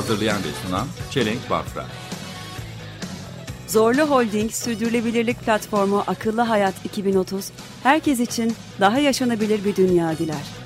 Hazırlayan ve sunan Çelenk Bafra. Zorlu Holding Sürdürülebilirlik Platformu Akıllı Hayat 2030, herkes için daha yaşanabilir bir dünya diler.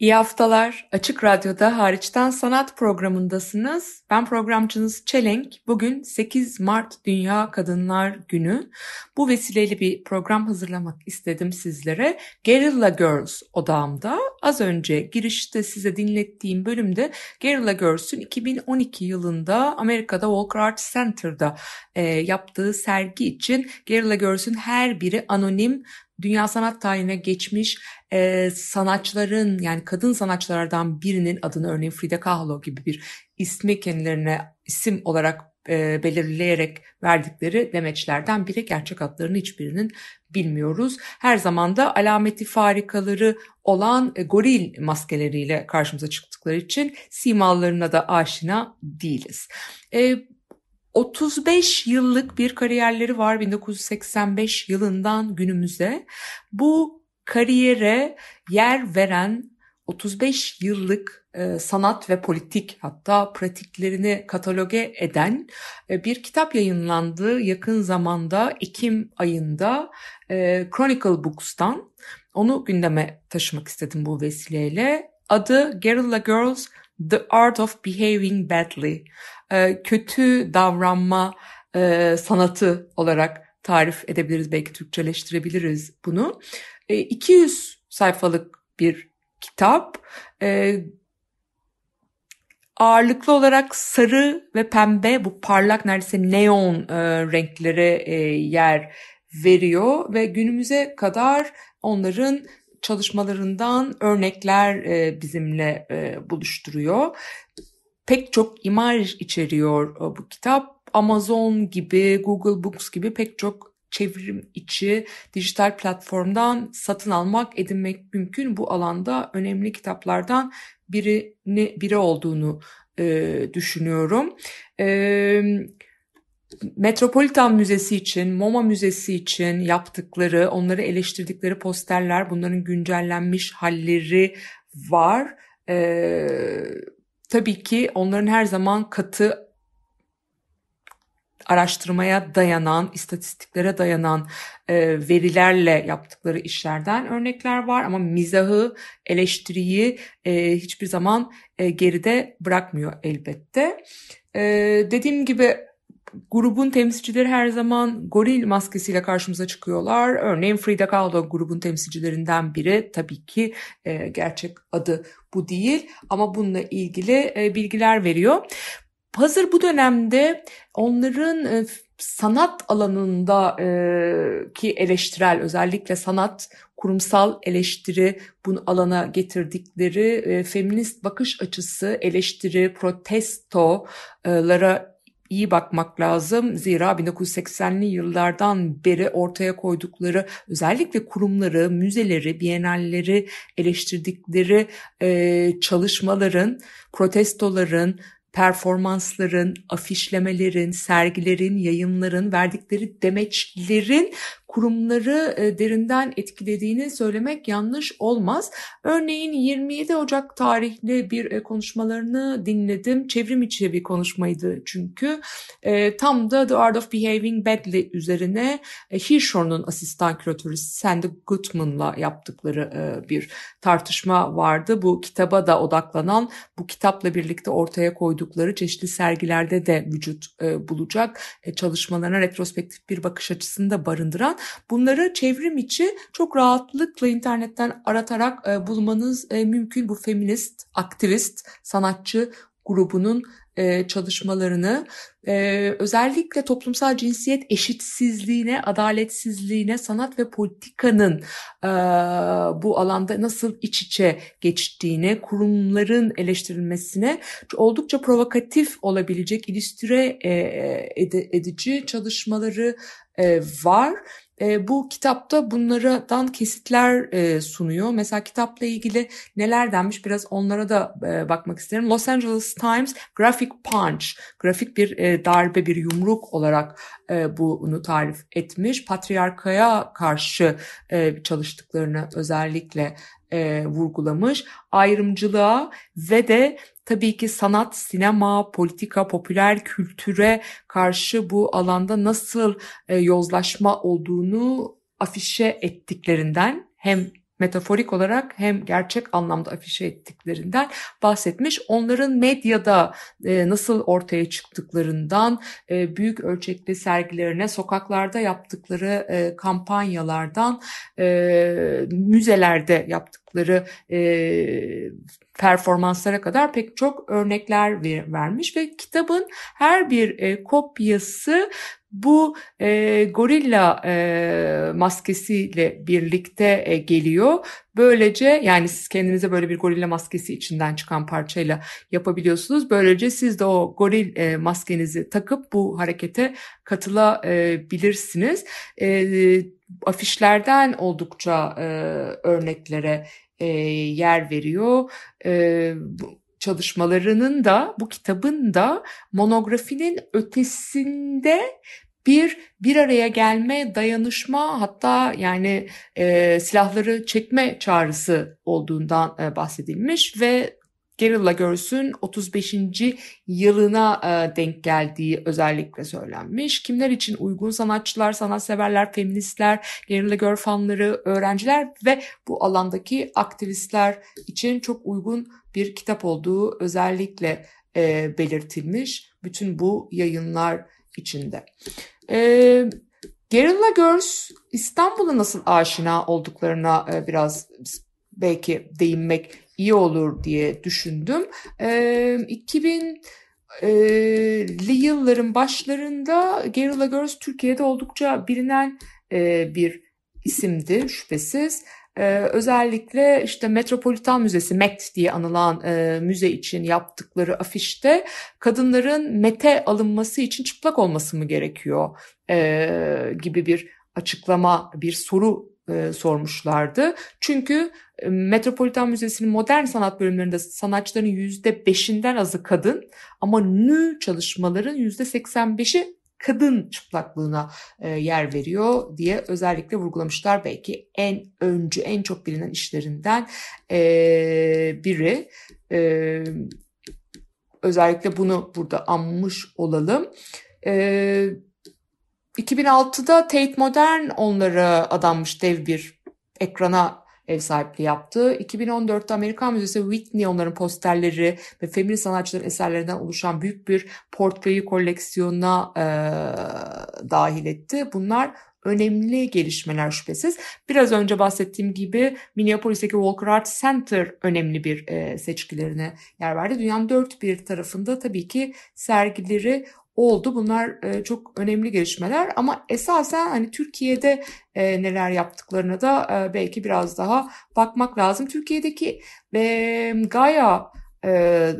İyi haftalar. Açık Radyo'da hariçten sanat programındasınız. Ben programcınız Çelenk. Bugün 8 Mart Dünya Kadınlar Günü. Bu vesileyle bir program hazırlamak istedim sizlere. Guerrilla Girls odağımda. Az önce girişte size dinlettiğim bölümde Guerrilla Girls'ün 2012 yılında Amerika'da Walker Art Center'da e, yaptığı sergi için Guerrilla Girls'ün her biri anonim dünya sanat tarihine geçmiş e, sanatçıların yani kadın sanatçılardan birinin adını örneğin Frida Kahlo gibi bir ismi kendilerine isim olarak e, belirleyerek verdikleri demeçlerden biri gerçek adlarını hiçbirinin bilmiyoruz. Her zaman da alameti farikaları olan e, goril maskeleriyle karşımıza çıktıkları için simalarına da aşina değiliz. E, 35 yıllık bir kariyerleri var 1985 yılından günümüze. Bu kariyere yer veren 35 yıllık e, sanat ve politik hatta pratiklerini kataloge eden e, bir kitap yayınlandı yakın zamanda Ekim ayında e, Chronicle Books'tan. Onu gündeme taşımak istedim bu vesileyle. Adı Guerrilla Girls The Art of Behaving Badly. Kötü davranma sanatı olarak tarif edebiliriz. Belki Türkçeleştirebiliriz bunu. E, 200 sayfalık bir kitap. E, ağırlıklı olarak sarı ve pembe bu parlak neredeyse neon e, renklere e, yer veriyor ve günümüze kadar onların çalışmalarından örnekler e, bizimle e, buluşturuyor. Pek çok imaj içeriyor e, bu kitap. Amazon gibi, Google Books gibi pek çok çevrim içi dijital platformdan satın almak, edinmek mümkün. Bu alanda önemli kitaplardan birini biri olduğunu e, düşünüyorum. E, Metropolitan Müzesi için, MoMA Müzesi için yaptıkları, onları eleştirdikleri posterler, bunların güncellenmiş halleri var. Ee, tabii ki onların her zaman katı araştırmaya dayanan, istatistiklere dayanan e, verilerle yaptıkları işlerden örnekler var ama mizahı, eleştiriyi e, hiçbir zaman e, geride bırakmıyor elbette. E, dediğim gibi grubun temsilcileri her zaman goril maskesiyle karşımıza çıkıyorlar. Örneğin Frida Kahlo grubun temsilcilerinden biri. Tabii ki e, gerçek adı bu değil ama bununla ilgili e, bilgiler veriyor. Hazır bu dönemde onların e, sanat alanında e, ki eleştirel özellikle sanat kurumsal eleştiri bunu alana getirdikleri e, feminist bakış açısı eleştiri protestolara iyi bakmak lazım. Zira 1980'li yıllardan beri ortaya koydukları özellikle kurumları, müzeleri, bienalleri eleştirdikleri e, çalışmaların, protestoların, performansların, afişlemelerin, sergilerin, yayınların, verdikleri demeçlerin kurumları e, derinden etkilediğini söylemek yanlış olmaz. Örneğin 27 Ocak tarihli bir e, konuşmalarını dinledim. Çevrim içi bir konuşmaydı çünkü. E, tam da The Art of Behaving Badly üzerine Hirschhorn'un asistan küratörü Sandy Gutman'la yaptıkları bir tartışma vardı. Bu kitaba da odaklanan, bu kitapla birlikte ortaya koydukları çeşitli sergilerde de vücut bulacak çalışmalarına retrospektif bir bakış açısını da barındıran Bunları çevrim içi çok rahatlıkla internetten aratarak e, bulmanız e, mümkün. Bu feminist, aktivist, sanatçı grubunun e, çalışmalarını e, özellikle toplumsal cinsiyet eşitsizliğine, adaletsizliğine, sanat ve politikanın e, bu alanda nasıl iç içe geçtiğine, kurumların eleştirilmesine oldukça provokatif olabilecek, ilüstre e, ed- edici çalışmaları e, var. E, bu kitapta bunlardan kesitler e, sunuyor. Mesela kitapla ilgili neler denmiş biraz onlara da e, bakmak isterim. Los Angeles Times Graphic Punch, grafik bir e, darbe, bir yumruk olarak e, bunu tarif etmiş. Patriarkaya karşı e, çalıştıklarını özellikle e, vurgulamış. Ayrımcılığa ve de tabii ki sanat, sinema, politika, popüler kültüre karşı bu alanda nasıl e, yozlaşma olduğunu afişe ettiklerinden hem metaforik olarak hem gerçek anlamda afişe ettiklerinden bahsetmiş. Onların medyada e, nasıl ortaya çıktıklarından, e, büyük ölçekli sergilerine, sokaklarda yaptıkları kampanyalardan, müzelerde yaptıkları e, performanslara kadar pek çok örnekler ver, vermiş ve kitabın her bir e, kopyası bu e, gorilla e, maskesiyle birlikte e, geliyor. Böylece yani siz kendinize böyle bir gorilla maskesi içinden çıkan parçayla yapabiliyorsunuz. Böylece siz de o goril e, maskenizi takıp bu harekete katılabilirsiniz. E, afişlerden oldukça e, örneklere e, yer veriyor. E, bu, çalışmalarının da bu kitabın da monografinin ötesinde bir bir araya gelme, dayanışma hatta yani e, silahları çekme çağrısı olduğundan e, bahsedilmiş ve Guerrilla Girls'ün 35. yılına e, denk geldiği özellikle söylenmiş. Kimler için uygun sanatçılar, sanatseverler, feministler, Guerrilla Girl fanları, öğrenciler ve bu alandaki aktivistler için çok uygun bir kitap olduğu özellikle e, belirtilmiş bütün bu yayınlar içinde. E, Guerrilla Girls İstanbul'a nasıl aşina olduklarına e, biraz belki değinmek iyi olur diye düşündüm. E, 2000'li yılların başlarında Guerrilla Girls Türkiye'de oldukça bilinen e, bir isimdi şüphesiz. Ee, özellikle işte Metropolitan Müzesi MET diye anılan e, müze için yaptıkları afişte kadınların mete alınması için çıplak olması mı gerekiyor e, gibi bir açıklama, bir soru e, sormuşlardı. Çünkü e, Metropolitan Müzesi'nin modern sanat bölümlerinde sanatçıların %5'inden azı kadın ama nü çalışmaların %85'i kadın çıplaklığına e, yer veriyor diye özellikle vurgulamışlar. Belki en öncü, en çok bilinen işlerinden e, biri. E, özellikle bunu burada anmış olalım. E, 2006'da Tate Modern onlara adanmış dev bir ekrana ev sahipliği yaptı. 2014'te Amerikan Müzesi Whitney onların posterleri ve feminist sanatçıların eserlerinden oluşan büyük bir portföyü koleksiyonuna e, dahil etti. Bunlar önemli gelişmeler şüphesiz. Biraz önce bahsettiğim gibi Minneapolis'teki Walker Art Center önemli bir e, seçkilerine yer verdi. Dünyanın dört bir tarafında tabii ki sergileri oldu. Bunlar e, çok önemli gelişmeler ama esasen hani Türkiye'de e, neler yaptıklarına da e, belki biraz daha bakmak lazım. Türkiye'deki e, Gaia e,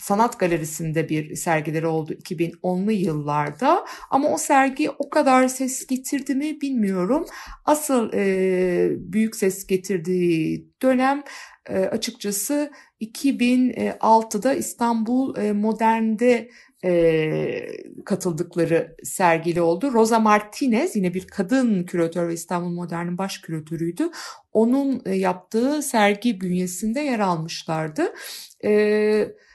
sanat galerisinde bir sergileri oldu 2010'lu yıllarda ama o sergi o kadar ses getirdi mi bilmiyorum. Asıl e, büyük ses getirdiği dönem e, açıkçası 2006'da İstanbul e, Modern'de e, katıldıkları sergili oldu. Rosa Martinez yine bir kadın küratör ve İstanbul Modern'in baş küratörüydü. Onun e, yaptığı sergi bünyesinde yer almışlardı. Evet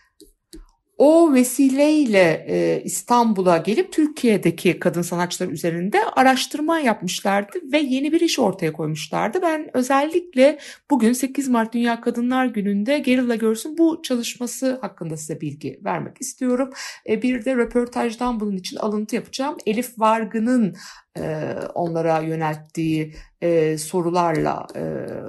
o vesileyle e, İstanbul'a gelip Türkiye'deki kadın sanatçılar üzerinde araştırma yapmışlardı ve yeni bir iş ortaya koymuşlardı. Ben özellikle bugün 8 Mart Dünya Kadınlar Günü'nde Gerilla Görsün bu çalışması hakkında size bilgi vermek istiyorum. E, bir de röportajdan bunun için alıntı yapacağım. Elif Vargı'nın e, onlara yönelttiği e, sorularla e,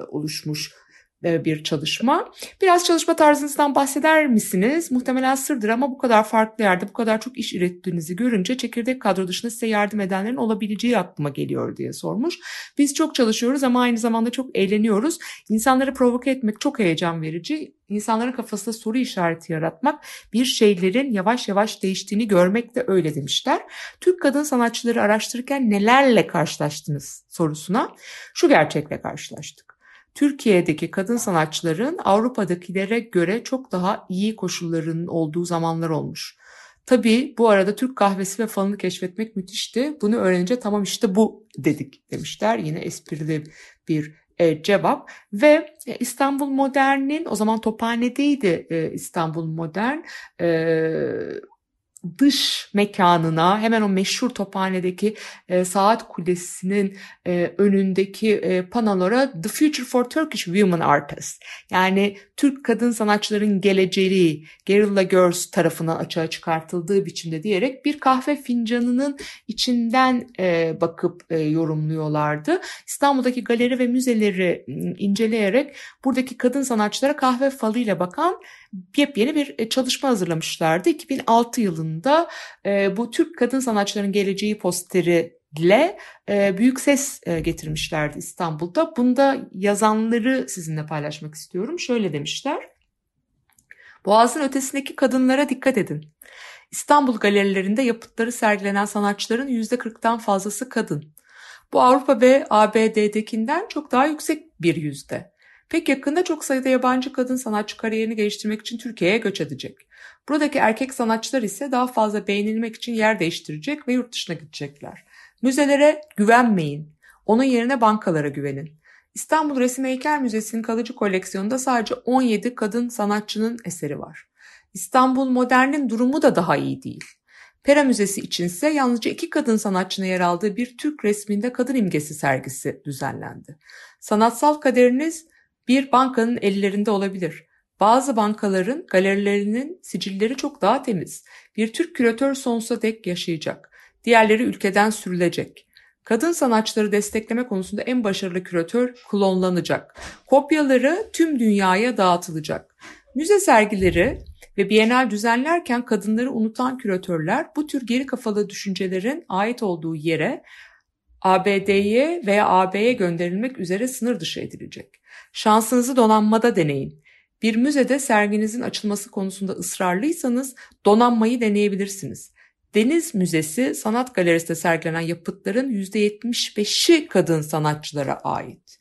oluşmuş bir çalışma. Biraz çalışma tarzınızdan bahseder misiniz? Muhtemelen sırdır ama bu kadar farklı yerde bu kadar çok iş ürettiğinizi görünce çekirdek kadro dışında size yardım edenlerin olabileceği aklıma geliyor diye sormuş. Biz çok çalışıyoruz ama aynı zamanda çok eğleniyoruz. İnsanları provoke etmek çok heyecan verici. İnsanların kafasında soru işareti yaratmak, bir şeylerin yavaş yavaş değiştiğini görmek de öyle demişler. Türk kadın sanatçıları araştırırken nelerle karşılaştınız sorusuna şu gerçekle karşılaştık. Türkiye'deki kadın sanatçıların Avrupa'dakilere göre çok daha iyi koşullarının olduğu zamanlar olmuş. Tabii bu arada Türk kahvesi ve falını keşfetmek müthişti. Bunu öğrenince tamam işte bu dedik demişler. Yine esprili bir e, cevap ve e, İstanbul Modern'in o zaman Tophane'deydi e, İstanbul Modern e, dış mekanına hemen o meşhur Tophane'deki e, saat kulesinin e, önündeki e, panolara The Future for Turkish Women Artists yani Türk kadın sanatçıların geleceği Guerrilla Girls tarafından açığa çıkartıldığı biçimde diyerek bir kahve fincanının içinden e, bakıp e, yorumluyorlardı. İstanbul'daki galeri ve müzeleri inceleyerek buradaki kadın sanatçılara kahve falıyla bakan yepyeni bir e, çalışma hazırlamışlardı. 2006 yılında e, bu Türk kadın sanatçıların geleceği posteriyle e, büyük ses e, getirmişlerdi İstanbul'da. Bunda yazanları sizinle paylaşmak istiyorum. Şöyle demişler. Boğazın ötesindeki kadınlara dikkat edin. İstanbul galerilerinde yapıtları sergilenen sanatçıların %40'tan fazlası kadın. Bu Avrupa ve ABD'dekinden çok daha yüksek bir yüzde. Pek yakında çok sayıda yabancı kadın sanatçı kariyerini geliştirmek için Türkiye'ye göç edecek. Buradaki erkek sanatçılar ise daha fazla beğenilmek için yer değiştirecek ve yurt dışına gidecekler. Müzelere güvenmeyin. Onun yerine bankalara güvenin. İstanbul Resim Heykel Müzesi'nin kalıcı koleksiyonunda sadece 17 kadın sanatçının eseri var. İstanbul Modern'in durumu da daha iyi değil. Pera Müzesi içinse yalnızca iki kadın sanatçının yer aldığı bir Türk resminde kadın imgesi sergisi düzenlendi. Sanatsal kaderiniz bir bankanın ellerinde olabilir. Bazı bankaların galerilerinin sicilleri çok daha temiz. Bir Türk küratör sonsuza dek yaşayacak. Diğerleri ülkeden sürülecek. Kadın sanatçıları destekleme konusunda en başarılı küratör klonlanacak. Kopyaları tüm dünyaya dağıtılacak. Müze sergileri ve Bienal düzenlerken kadınları unutan küratörler bu tür geri kafalı düşüncelerin ait olduğu yere ABD'ye veya AB'ye gönderilmek üzere sınır dışı edilecek. Şansınızı donanmada deneyin. Bir müzede serginizin açılması konusunda ısrarlıysanız donanmayı deneyebilirsiniz. Deniz Müzesi Sanat Galerisi'nde sergilenen yapıtların %75'i kadın sanatçılara ait.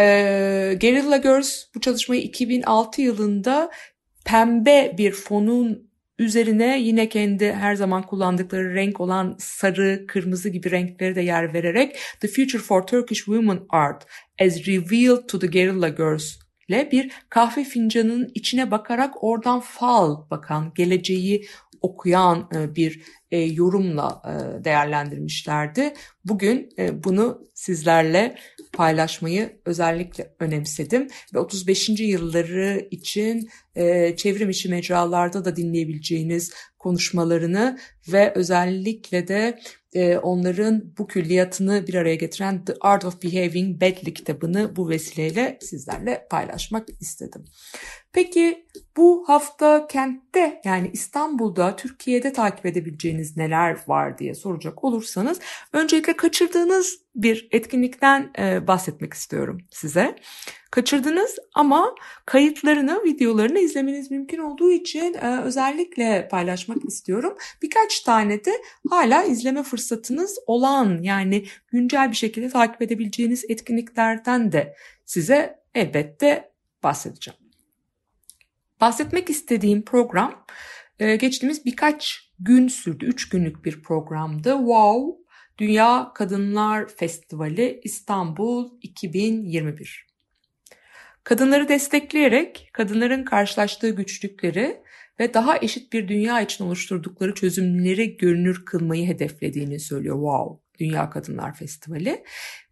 Ee, Guerrilla Girls bu çalışmayı 2006 yılında pembe bir fonun üzerine yine kendi her zaman kullandıkları renk olan sarı, kırmızı gibi renkleri de yer vererek The Future for Turkish Women Art as Revealed to the Guerrilla Girls ile bir kahve fincanının içine bakarak oradan fal bakan, geleceği okuyan e, bir e, yorumla e, değerlendirmişlerdi. Bugün bunu sizlerle paylaşmayı özellikle önemsedim ve 35. yılları için çevrim içi mecralarda da dinleyebileceğiniz konuşmalarını ve özellikle de onların bu külliyatını bir araya getiren The Art of Behaving Badly kitabını bu vesileyle sizlerle paylaşmak istedim. Peki bu hafta kentte yani İstanbul'da, Türkiye'de takip edebileceğiniz neler var diye soracak olursanız öncelikle kaçırdığınız bir etkinlikten e, bahsetmek istiyorum size. Kaçırdınız ama kayıtlarını, videolarını izlemeniz mümkün olduğu için e, özellikle paylaşmak istiyorum. Birkaç tane de hala izleme fırsatınız olan yani güncel bir şekilde takip edebileceğiniz etkinliklerden de size elbette bahsedeceğim. Bahsetmek istediğim program e, geçtiğimiz birkaç gün sürdü. Üç günlük bir programdı. Wow! Dünya Kadınlar Festivali İstanbul 2021. Kadınları destekleyerek kadınların karşılaştığı güçlükleri ve daha eşit bir dünya için oluşturdukları çözümleri görünür kılmayı hedeflediğini söylüyor Wow Dünya Kadınlar Festivali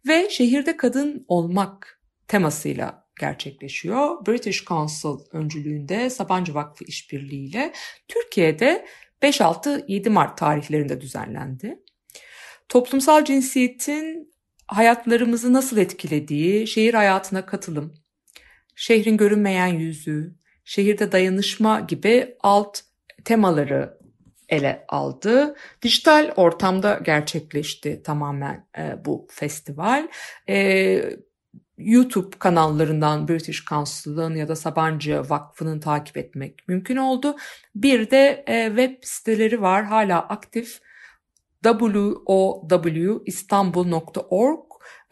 ve şehirde kadın olmak temasıyla gerçekleşiyor. British Council öncülüğünde Sabancı Vakfı işbirliğiyle Türkiye'de 5-6-7 Mart tarihlerinde düzenlendi. Toplumsal cinsiyetin hayatlarımızı nasıl etkilediği, şehir hayatına katılım, şehrin görünmeyen yüzü, şehirde dayanışma gibi alt temaları ele aldı. Dijital ortamda gerçekleşti tamamen e, bu festival. E, YouTube kanallarından British Council'ın ya da Sabancı Vakfı'nın takip etmek mümkün oldu. Bir de e, web siteleri var. Hala aktif. Wowistanbul.org e,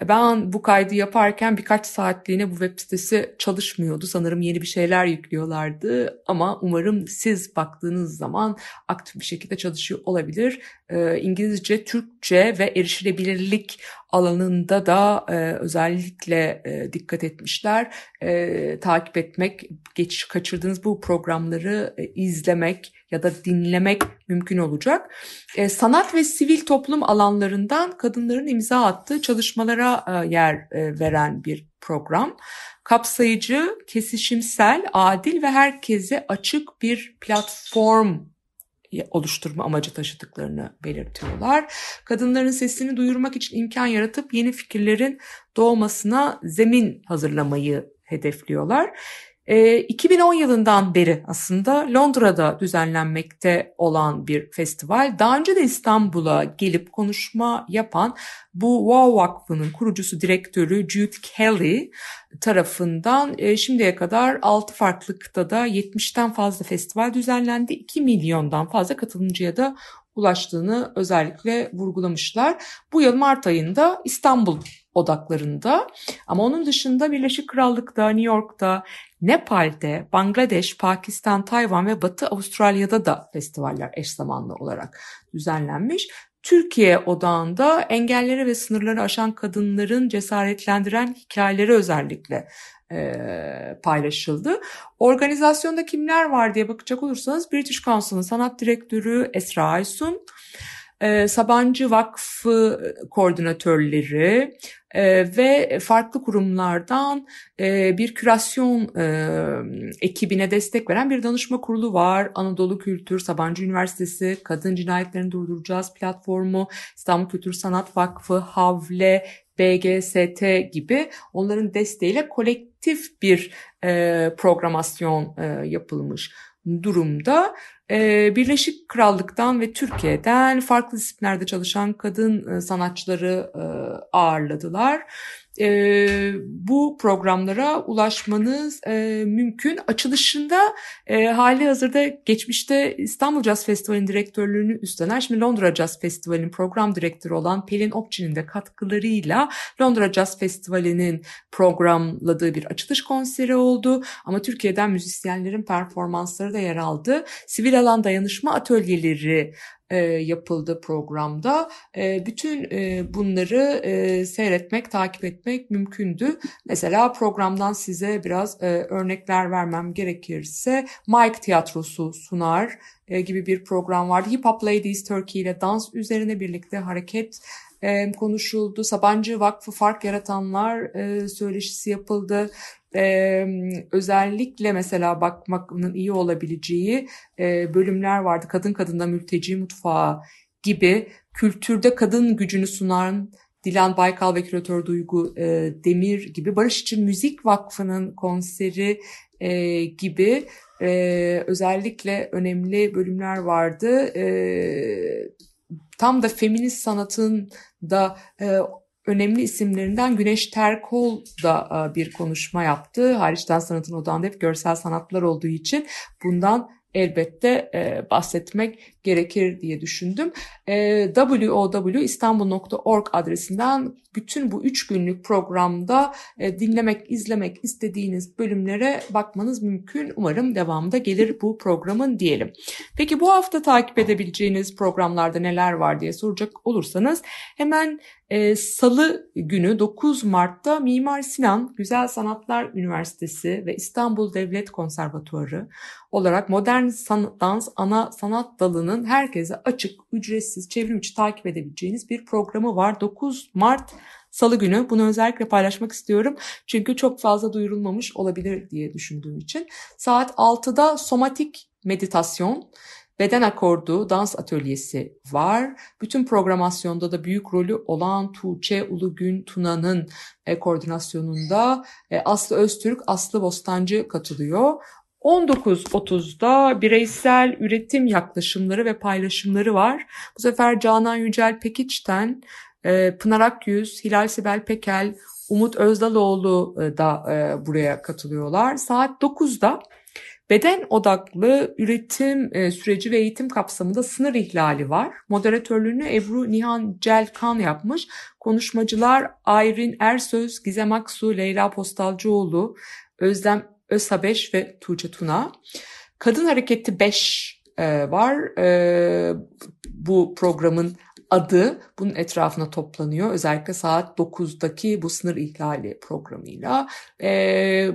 ben bu kaydı yaparken birkaç saatliğine bu web sitesi çalışmıyordu. Sanırım yeni bir şeyler yüklüyorlardı ama umarım siz baktığınız zaman aktif bir şekilde çalışıyor olabilir. Ee, İngilizce, Türkçe ve erişilebilirlik alanında da e, özellikle e, dikkat etmişler. E, takip etmek, geç kaçırdığınız bu programları e, izlemek ya da dinlemek mümkün olacak. E, sanat ve sivil toplum alanlarından kadınların imza attığı çalışmalara e, yer e, veren bir program. Kapsayıcı, kesişimsel, adil ve herkese açık bir platform oluşturma amacı taşıdıklarını belirtiyorlar. Kadınların sesini duyurmak için imkan yaratıp yeni doğmasına zemin hazırlamayı hedefliyorlar. 2010 yılından beri aslında Londra'da düzenlenmekte olan bir festival. Daha önce de İstanbul'a gelip konuşma yapan bu Wow Vakfı'nın kurucusu direktörü Jude Kelly tarafından e, şimdiye kadar 6 farklı kıtada 70'ten fazla festival düzenlendi. 2 milyondan fazla katılımcıya da ulaştığını özellikle vurgulamışlar. Bu yıl Mart ayında İstanbul odaklarında ama onun dışında Birleşik Krallık'ta, New York'ta, Nepal'de, Bangladeş, Pakistan, Tayvan ve Batı Avustralya'da da festivaller eş zamanlı olarak düzenlenmiş. Türkiye odağında engelleri ve sınırları aşan kadınların cesaretlendiren hikayeleri özellikle e, paylaşıldı. Organizasyonda kimler var diye bakacak olursanız British Council'ın sanat direktörü Esra Aysun, e, Sabancı Vakfı koordinatörleri e, ve farklı kurumlardan e, bir kürasyon e, ekibine destek veren bir danışma kurulu var. Anadolu Kültür, Sabancı Üniversitesi, Kadın Cinayetlerini Durduracağız platformu, İstanbul Kültür Sanat Vakfı, Havle, BGST gibi onların desteğiyle kolektif bir programasyon yapılmış durumda. Birleşik Krallık'tan ve Türkiye'den farklı disiplinlerde çalışan kadın sanatçıları ağırladılar e, bu programlara ulaşmanız e, mümkün. Açılışında e, hali hazırda geçmişte İstanbul Jazz Festivali'nin direktörlüğünü üstlenen, şimdi Londra Jazz Festivali'nin program direktörü olan Pelin Okçi'nin de katkılarıyla Londra Jazz Festivali'nin programladığı bir açılış konseri oldu. Ama Türkiye'den müzisyenlerin performansları da yer aldı. Sivil alan dayanışma atölyeleri e, yapıldı programda. E, bütün e, bunları seyretmek, takip etmek mümkündü. Mesela programdan size biraz örnekler vermem gerekirse Mike Tiyatrosu sunar gibi bir program vardı. Hip Hop Ladies Turkey ile dans üzerine birlikte hareket konuşuldu. Sabancı Vakfı Fark Yaratanlar söyleşisi yapıldı e, özellikle mesela bakmanın iyi olabileceği e, bölümler vardı. Kadın kadında mülteci mutfağı gibi kültürde kadın gücünü sunan Dilan Baykal ve küratör Duygu e, Demir gibi Barış İçin Müzik Vakfı'nın konseri e, gibi e, özellikle önemli bölümler vardı. E, tam da feminist sanatın da e, önemli isimlerinden Güneş Terkol da e, bir konuşma yaptı. Hariçten sanatın odağında hep görsel sanatlar olduğu için bundan elbette e, bahsetmek gerekir diye düşündüm. E, www.istanbul.org adresinden bütün bu üç günlük programda e, dinlemek, izlemek istediğiniz bölümlere bakmanız mümkün. Umarım devamında gelir bu programın diyelim. Peki bu hafta takip edebileceğiniz programlarda neler var diye soracak olursanız hemen e, Salı günü 9 Mart'ta Mimar Sinan Güzel Sanatlar Üniversitesi ve İstanbul Devlet Konservatuarı olarak modern san dans ana sanat dalının herkese açık, ücretsiz, çevrim içi takip edebileceğiniz bir programı var. 9 Mart Salı günü bunu özellikle paylaşmak istiyorum. Çünkü çok fazla duyurulmamış olabilir diye düşündüğüm için. Saat 6'da somatik meditasyon beden akordu, dans atölyesi var. Bütün programasyonda da büyük rolü olan Tuğçe Ulugün Tuna'nın e, koordinasyonunda e, Aslı Öztürk, Aslı Bostancı katılıyor. 19.30'da bireysel üretim yaklaşımları ve paylaşımları var. Bu sefer Canan Yücel Pekiç'ten e, Pınar Akyüz, Hilal Sibel Pekel, Umut Özdaloğlu e, da e, buraya katılıyorlar. Saat 9'da beden odaklı üretim süreci ve eğitim kapsamında sınır ihlali var. Moderatörlüğünü Ebru Nihan Celkan yapmış. Konuşmacılar Ayrin Ersöz, Gizem Aksu, Leyla Postalcıoğlu, Özlem Özhabeş ve Tuğçe Tuna. Kadın Hareketi 5 e, var. E, bu programın adı bunun etrafına toplanıyor. Özellikle saat 9'daki bu sınır ihlali programıyla. E,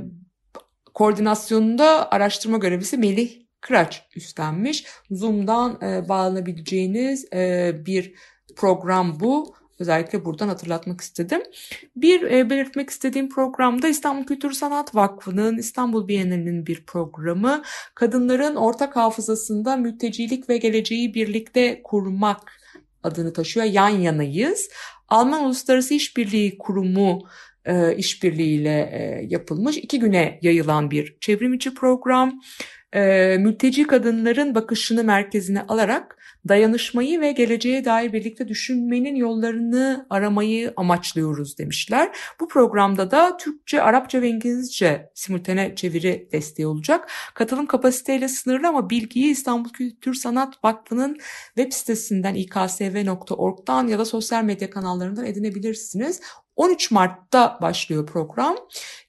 koordinasyonunda araştırma görevlisi Melih Kıraç üstlenmiş. Zoom'dan e, bağlanabileceğiniz e, bir program bu. Özellikle buradan hatırlatmak istedim. Bir e, belirtmek istediğim programda İstanbul Kültür Sanat Vakfı'nın İstanbul Bienalinin bir programı. Kadınların ortak hafızasında mültecilik ve geleceği birlikte kurmak adını taşıyor. Yan yanayız. Alman Uluslararası İşbirliği Kurumu e, işbirliğiyle e, yapılmış. iki güne yayılan bir çevrimiçi program. E, mülteci kadınların bakışını merkezine alarak dayanışmayı ve geleceğe dair birlikte düşünmenin yollarını aramayı amaçlıyoruz demişler. Bu programda da Türkçe, Arapça ve İngilizce simultane çeviri desteği olacak. Katılım kapasiteyle sınırlı ama bilgiyi İstanbul Kültür Sanat Vakfı'nın web sitesinden iksv.org'dan ya da sosyal medya kanallarından edinebilirsiniz. 13 Mart'ta başlıyor program.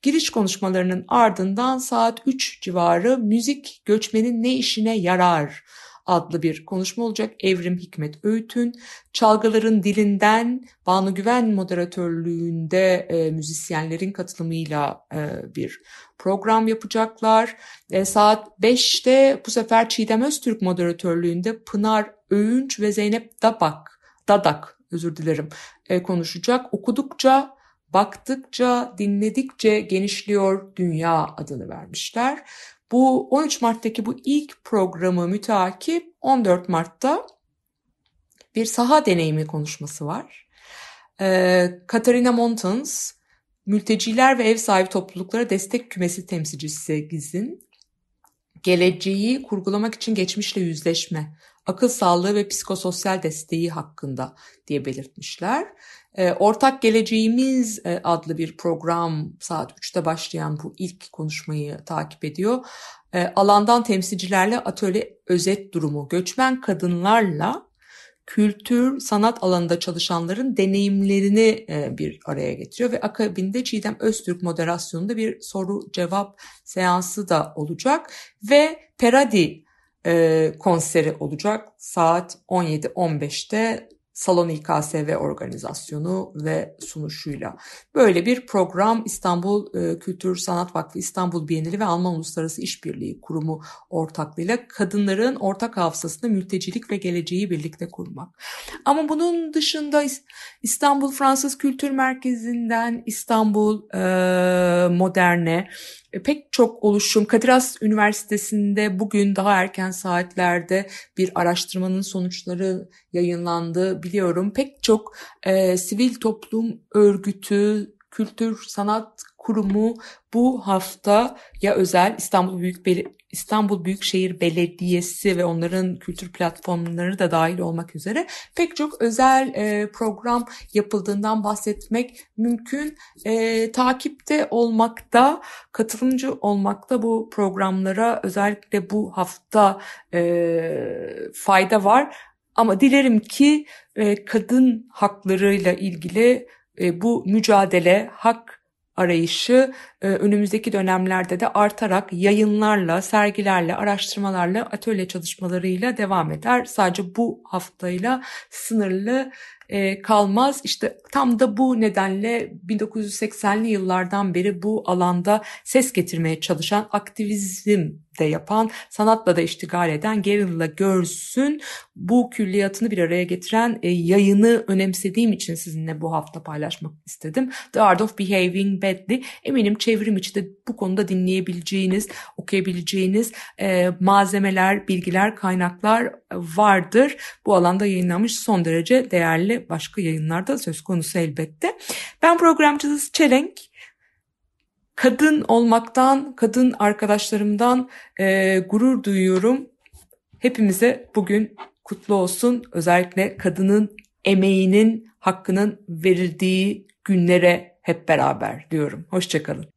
Giriş konuşmalarının ardından saat 3 civarı müzik göçmenin ne işine yarar adlı bir konuşma olacak. Evrim Hikmet Öğüt'ün Çalgıların Dilinden Banu Güven moderatörlüğünde e, müzisyenlerin katılımıyla e, bir program yapacaklar. E, saat 5'te bu sefer Çiğdem Öztürk moderatörlüğünde Pınar Öğünç ve Zeynep Dabak, Dadak özür dilerim e, konuşacak. Okudukça, baktıkça, dinledikçe genişliyor dünya adını vermişler. Bu 13 Mart'taki bu ilk programı müteakip 14 Mart'ta bir saha deneyimi konuşması var. Ee, Katarina Montans, mülteciler ve ev sahibi topluluklara destek kümesi temsilcisi Giz'in geleceği kurgulamak için geçmişle yüzleşme, akıl sağlığı ve psikososyal desteği hakkında diye belirtmişler. E, Ortak Geleceğimiz e, adlı bir program saat 3'te başlayan bu ilk konuşmayı takip ediyor. E, alandan temsilcilerle atölye özet durumu, göçmen kadınlarla kültür, sanat alanında çalışanların deneyimlerini bir araya getiriyor ve akabinde Çiğdem Öztürk moderasyonunda bir soru cevap seansı da olacak ve Peradi konseri olacak saat 17-15'te Salon İKSV organizasyonu ve sunuşuyla. Böyle bir program İstanbul e, Kültür Sanat Vakfı İstanbul Bienali ve Alman Uluslararası İşbirliği Kurumu ortaklığıyla kadınların ortak hafızasında mültecilik ve geleceği birlikte kurmak. Ama bunun dışında İstanbul Fransız Kültür Merkezi'nden İstanbul e, Moderne e, pek çok oluşum Kadir Has Üniversitesi'nde bugün daha erken saatlerde bir araştırmanın sonuçları yayınlandı biliyorum. Pek çok e, sivil toplum örgütü, kültür, sanat kurumu bu hafta ya özel İstanbul Büyük İstanbul Büyükşehir Belediyesi ve onların kültür platformları da dahil olmak üzere pek çok özel e, program yapıldığından bahsetmek mümkün. E, takipte olmakta, katılımcı olmakta bu programlara özellikle bu hafta e, fayda var. Ama dilerim ki e, kadın haklarıyla ilgili bu mücadele, hak arayışı e, önümüzdeki dönemlerde de artarak yayınlarla, sergilerle, araştırmalarla, atölye çalışmalarıyla devam eder. Sadece bu haftayla sınırlı e, kalmaz. İşte tam da bu nedenle 1980'li yıllardan beri bu alanda ses getirmeye çalışan aktivizm de yapan, sanatla da iştigal eden Guerrilla Girls'ün bu külliyatını bir araya getiren e, yayını önemsediğim için sizinle bu hafta paylaşmak istedim. The Art of Behaving Badly. Eminim çevrim içi de bu konuda dinleyebileceğiniz, okuyabileceğiniz e, malzemeler, bilgiler, kaynaklar vardır. Bu alanda yayınlanmış son derece değerli başka yayınlarda söz konusu elbette. Ben programcınız Çelenk kadın olmaktan, kadın arkadaşlarımdan e, gurur duyuyorum. Hepimize bugün kutlu olsun. Özellikle kadının emeğinin hakkının verildiği günlere hep beraber diyorum. Hoşçakalın.